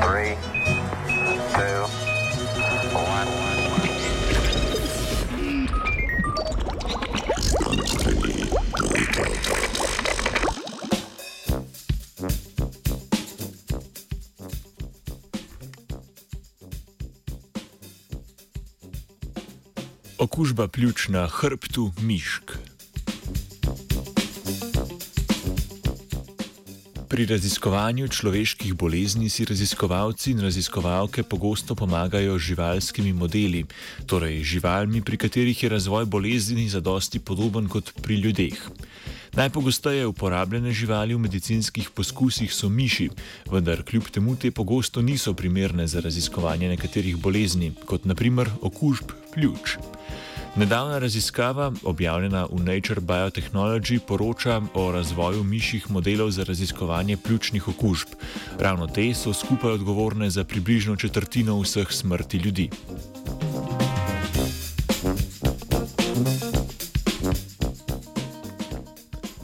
Three, two, one. Okužba pljuč na hrbtu mišk. Pri raziskovanju človeških bolezni si raziskovalci in raziskovalke pogosto pomagajo z živalskimi modeli, torej živalmi, pri katerih je razvoj bolezni zadosti podoben kot pri ljudeh. Najpogosteje uporabljene živali v medicinskih poskusih so miši, vendar kljub temu te pogosto niso primerne za raziskovanje nekaterih bolezni, kot naprimer okužb pljuč. Nedavna raziskava, objavljena v Nature Biotechnology, poroča o razvoju mišjih modelov za raziskovanje pljučnih okužb. Ravno te so skupaj odgovorne za približno četrtino vseh smrti ljudi.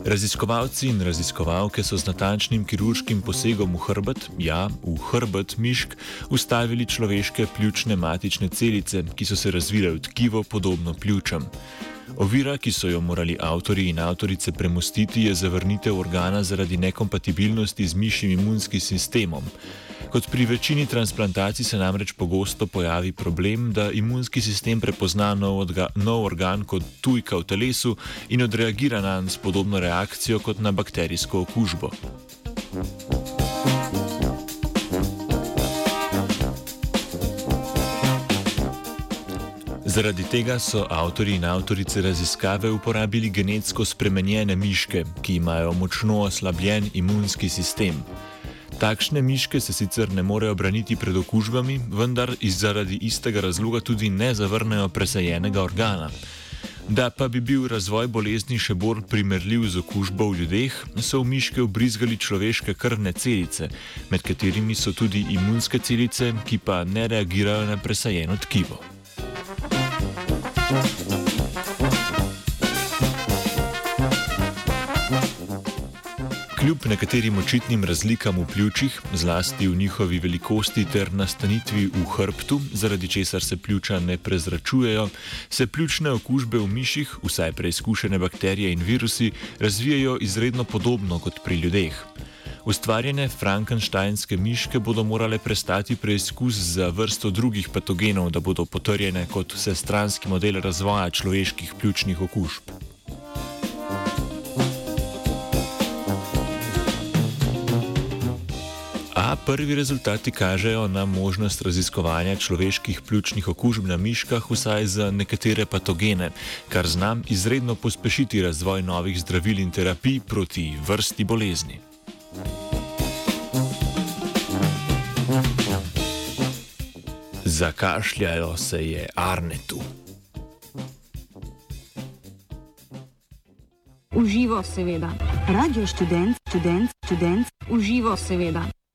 Raziskovalci in raziskovalke so z natančnim kirurškim posegom v hrbet, ja, v hrbet mišk, ustavili človeške pljučne matične celice, ki so se razvile v tkivo podobno pljučam. Ovira, ki so jo morali avtori in avtorice premostiti, je zavrnitev organa zaradi nekompatibilnosti z mišjim imunskim sistemom. Kot pri večini transplantacij se namreč pogosto pojavi problem, da imunski sistem prepozna nov, odga, nov organ kot tujka v telesu in odreagira na njega s podobno reakcijo kot na bakterijsko okužbo. Zaradi tega so avtori in avtorice raziskave uporabili genetsko spremenjene miške, ki imajo močno oslabljen imunski sistem. Takšne miške se sicer ne morejo braniti pred okužbami, vendar iz zaradi istega razloga tudi ne zavrnejo presajenega organa. Da pa bi bil razvoj bolezni še bolj primerljiv z okužbo v ljudeh, so v miške ubrizgali človeške krvne celice, med katerimi so tudi imunske celice, ki pa ne reagirajo na presajeno tkivo. Kljub nekaterim očitnim razlikam v pljučih, zlasti v njihovi velikosti ter nastanitvi v hrbtu, zaradi česar se pljuča ne prezračujejo, se pljučne okužbe v miših, vsaj preizkušene bakterije in virusi, razvijajo izredno podobno kot pri ljudeh. Ustvarjene frankensteinske miške bodo morale prestati preizkus za vrsto drugih patogenov, da bodo potrjene kot vsestranski model razvoja človeških pljučnih okužb. A prvi rezultati kažejo na možnost raziskovanja človeških pljučnih okužb na miškah, vsaj za nekatere patogene, kar znam izredno pospešiti razvoj novih zdravil in terapij proti vrsti bolezni. Zakašljajo se je Arnetu. Uživo, seveda. Radio študent, študent, študent, uživo, seveda.